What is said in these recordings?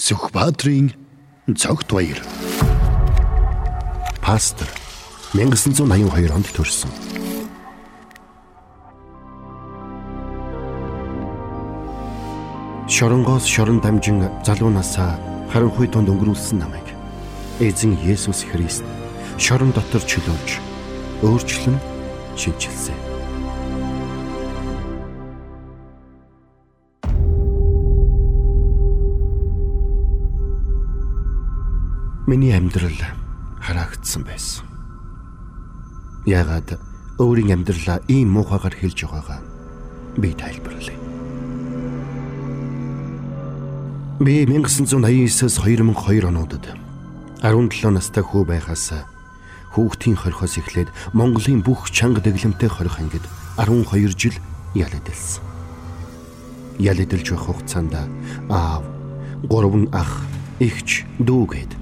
Сүхбаатрийн цогт баяр. Пастор 1982 онд төрсөн. Шоронгоос шорон дамжин залуунасаа харанхуй тунд өнгөрүүлсэн намайг эзэн Есүс Христ шорон дотор чөлөөлж өөрчлөн шинчилсэн. Миний амьдрал хараагдсан байсан. Яагаад өөрийн амьдралаа ийм муухайгаар хэлж байгаагаа би тайлбарлая. Би 1989-с 2002 онуудад 17 настай хүү байхаас хүүхдийн хорхоос эхлээд Монголын бүх чанга дэглэмтэй хорих ангид 12 жил ял эдэлсэн. Ял эдэлж байх хугацаанд аав, гурван ах, эгч, дүү гээд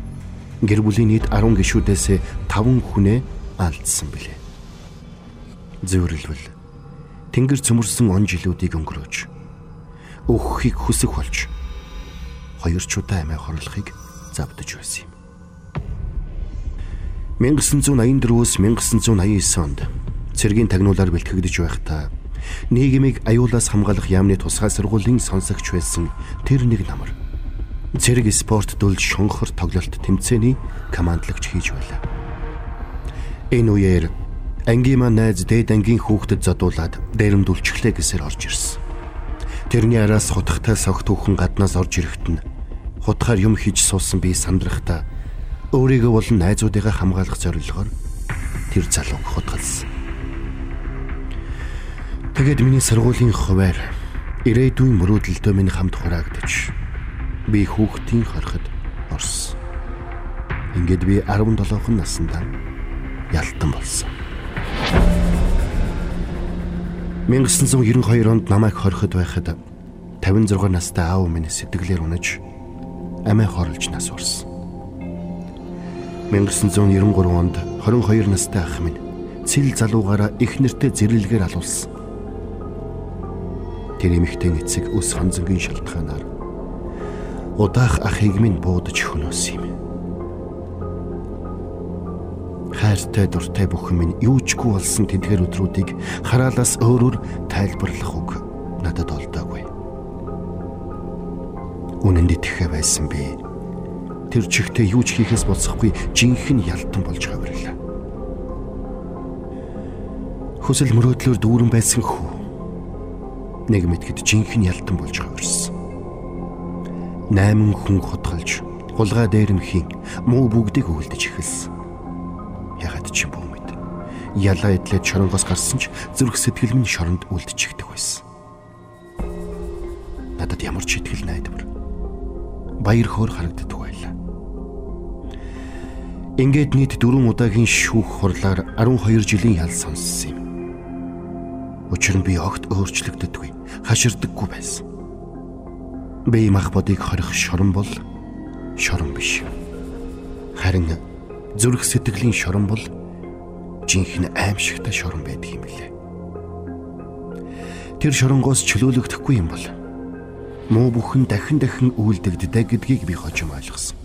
гэр бүлийн нийт 10 гишүүдээс 5 хүнээ алдсан билээ. Зөвөрлөл Тэнгэр цөмөрсөн он жилүүдийг өнгөрөөж өөхийг хүсэх болж хоёр чудаа амиа хорлохыг завдж байсан юм. 1984-өөс 1989 онд цэргийн тагнуулаар бэлтгэгдэж байхдаа нийгмийг аюулаас хамгаалах яамны тусгай сургуулийн сонсогч байсан тэр нэг намар Цэрэг спорт дулж шонхор тоглолт тэмцээний командлагч хийж байлаа. Энэ үеэр ангийн маань найз дээд ангийн хүүхдэд задуулаад дээрэмдүүлчихлээ гэсээр орж ирсэн. Тэрний араас хутагтай согт хүүхэн гаднаас орж ирэхэд нь хутгаар юм хийж суусан би сандрахтаа өөрийгөө болон найзуудыгаа хамгаалах зорилгоор тэр залууг хутгалсан. Тэгэд миний сургуулийн хуваар ирээдүйн мөрөөдөлтөө минь хамт хураагдаж би хүүхдийн хорход орсон. Ингээд би 17хан наснда ялтан болсон. 1992 онд намайг хорход байхад 56 настай аав минь сэтгэлээр унаж амиа хорлож нас орсон. 1993 онд 22 настай ах минь цэл залуугаараа их нэртэй зэрлэгээр алуулсан. Тэр эмэгтэй эцэг ус хонзонгийн шалтгаанаар удаах ахыг минь буудаж хөнөөс юм. Хайртай дуртай бүхэн минь юучгүй болсон тэдгээр өдрүүдийг хараалаас өөрөөр тайлбарлах үг надад олдоогүй. Үнэнд итгэхэ байсан би тэр чигтээ юу ч хийхээс болсохгүй жинхэнэ ялтан болж хавирлаа. Хүсэл мөрөөдлөөр дүүрэн байсан хүү. Нэг мэтгэд жинхэнэ ялтан болж хавирсан. 8 хүн хутгалж хулгай дээрмхийн муу бүгдийг өвөлдөж эхэлсэн. Ягаад ч юм бүү мэд. Ялаа идлээд шоронгоос гарсан ч зүрх сэтгэл минь шоронд үлдчихдэг байсан. Надад ямар ч итгэл найдвар баяр хөөр харагддаг байлаа. Ингээд нийт 4 удаагийн шүүх хурлаар 12 жилийн ял сонссон юм. Учир нь би огт өөрчлөгддөггүй, хаширдаггүй байсан. Бие мах бодыг хорих шорон бол шорон биш. Харин зүрх сэтгэлийн шорон бол жинхэнэ аимшигтай шорон байдаг юм лээ. Тэр шоронгоос чөлөөлөгдөхгүй юм бол муу бүхэн дахин дахин үйлдэгддэг гэдгийг би хожим ойлгосон.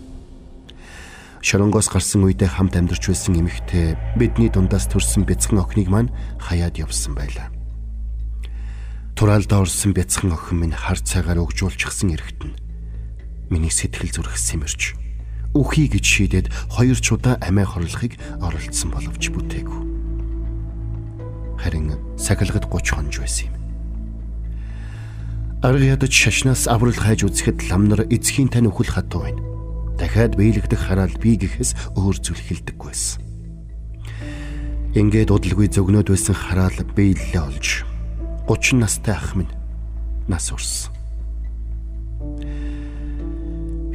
Шоронгоос гарсан үедээ хамт амьдарч байсан эмэгтэй бидний дундаас төрсэн бяцхан охиныг маань хаяад явсан байлаа. Тураалдаа орсон бяцхан охин минь хар цагаар өгжүүлчихсэн эрэхтэн. Миний сэтгэл зүрх сэмэрч үхий гэж шийдээд хоёр чудаа амиа хорлохыг оролдсон боловч бүтээгүй. Харин сахилгад 30 хонж байсан юм. Арга ядаж шашнаас аврал хайж үзэхэд ламнар эцгийн тань өхөл хатуу байна. Дахиад биелэгдэх хараал би гэхээс өөр зүйл хэлдэггүй байсан. Ингээд удалгүй зөгнөөд байсан хараал биелэлээ олж 30 настай ах минь нас урсан.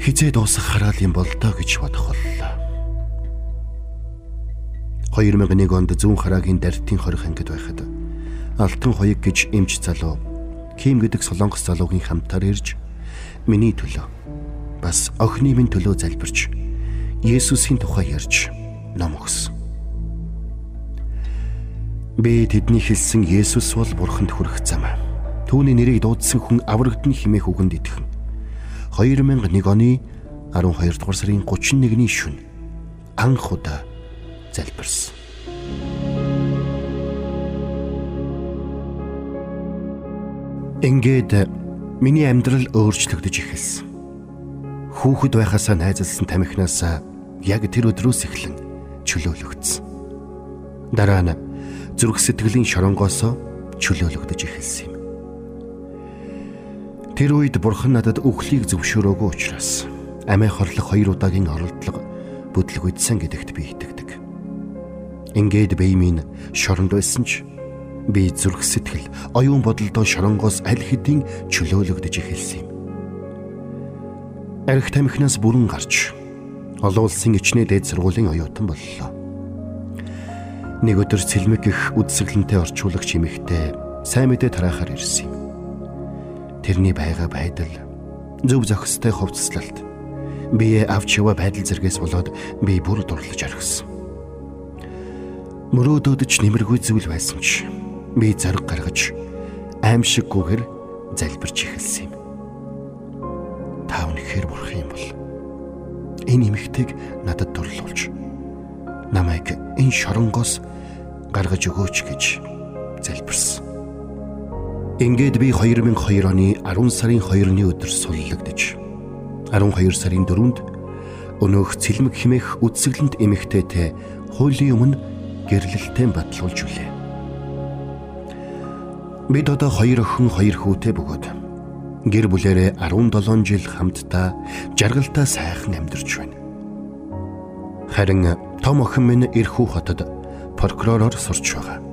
Хизээ дуусах хараал юм бол доо гэж бодох боллоо. 2001 онд зүүн хараагийн дартын хорих ангид байхад алтан хоёг гэж эмч залуу Ким гэдэг солонгос залуугийн хамтаар ирж миний төлөө бас охины минь төлөө залбирч Есүсийн тухай ярьж ном өгсөн. Би тэдний хэлсэн Есүс бол бурханд хүрэх зам. Түүний нэрийг дуудсан хүн аврагдана химээх үгэнд итгэн. 2001 оны 12 дугаар сарын 31-ний шөнө анх удаа залбирсан. Ингээд миний амьдрал өөрчлөгдөж эхэлсэн. Хүүхэд байхасаа найзалсан тамхинаас яг тэр өдрөөс эхлэн чөлөөлөгдсөн. Дараа нь зүрх сэтгэлийн шоронгоос чөлөөлөгдөж эхэлсэн юм. Тэр үед бурхан надад өхлийг зөвшөөрөөгүй учраас амиа хорлох хоёр удаагийн оролдлого бүдлэгүйдсэн гэдэгт би итгэдэг. Ингээд бэймийн шоронд байсан ч би зүрх сэтгэл, оюун бодолдоо шоронгоос аль хэдийн чөлөөлөгдөж эхэлсэн юм. Арх тамхинаас бүрэн гарч олон улсын ичнээ дээд сургуулийн оюутан боллоо. Нэг өдөр цэлмэг их үдсгэлэнтэй орчуулагч эмэгтэй сайн мэдээ тараахаар ирсэн юм. Тэрний байга байдал зөв зохистой хувцаслалт бие авч яваа байдал зэргээс болоод би бүр дурлаж орхисон. Мөрөөдөөдөж нэмэргүй зүйл байсан ч би зарг гаргаж аимшиггүйгээр залбирч эхэлсэн юм. Та үнэхээр бурхан юм бол энэ эмэгтэйг надад дурлуулж намайг энэ шоронгоос гаргаж өгөөч гэж залбирсан. Ингээд би 2002 оны 10 сарын 2-ны өдөр суллагдж 12 сарын 4-нд өнөөх цэлмэг химэх үдсгэлэнт эмэгтэйтэй хуулийн өмнө гэрлэлтэн батлуулж үлээ. Бид одоо хоёр охин хоёр хүүтэй бөгөөд гэр бүлэрээ 17 жил хамтдаа жаргалтай сайхан амьдарч байна. Харин том охин минь Ирхүү хотод прокуророор сурч байгаа.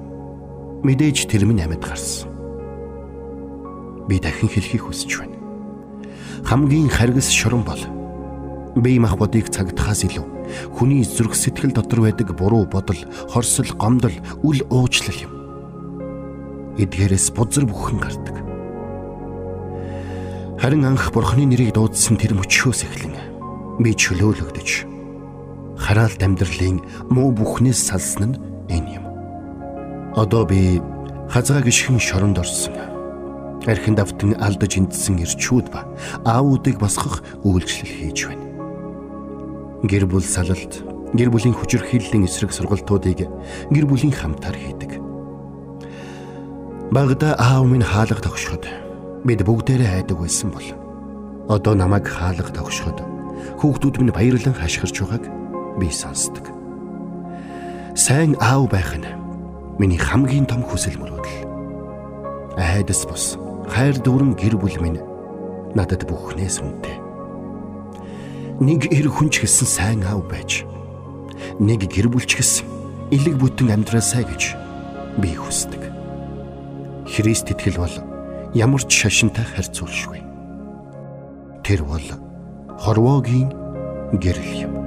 Мэдээж тэр минь амьд гарсан. Би дахин хэлхийг хүсэж байна. Хамгийн харгас шорон бол бие махбодыг цагтахаас илүү хүний зүрх сэтгэл дотор байдаг буруу бодол, хорсол, гомдол, үл уучлал юм эдгээрээс бузар бүхэн гардаг. Харин анх бурхны нэрийг дуудсан тэр мөчхөөс эхлэн би чөлөөлөгдөж хараалт амьдралын муу бүхнээс салсан нь энэ юм. Одоо би хазгаа гიშхэн шоронд орсон. Архинд автан алдаж эндсэн ирчүүд ба аавуудыг басгах үйлчлэл хийж байна. Гэр бүл салалт, гэр бүлийн хүчирхийллийн эсрэг сургалтуудыг гэр бүлийн хамтаар хийдэг Багада аав минь хаалга тогшоход бид бүгдээрээ хайдаг байсан бол одоо намайг хаалга тогшоход хүүхдүүд минь баярлан хашгирч байгааг би сонсдог. Сайн аав байх нь миний хамгийн том хүсэл мөрөөдөл. Айдас бус хайр дүүрэн гэр бүл минь надад бүхнээс үнэтэй. Нэг эр хүнч гэсэн сайн аав байж нэг гэр бүлч гэсэн элэг бүтэн амьдраасай гэж би хүсдэг. Христ итгэл бол ямар ч шашинтай харьцуулшгүй. Тэр бол хорвоогийн гэрэл юм.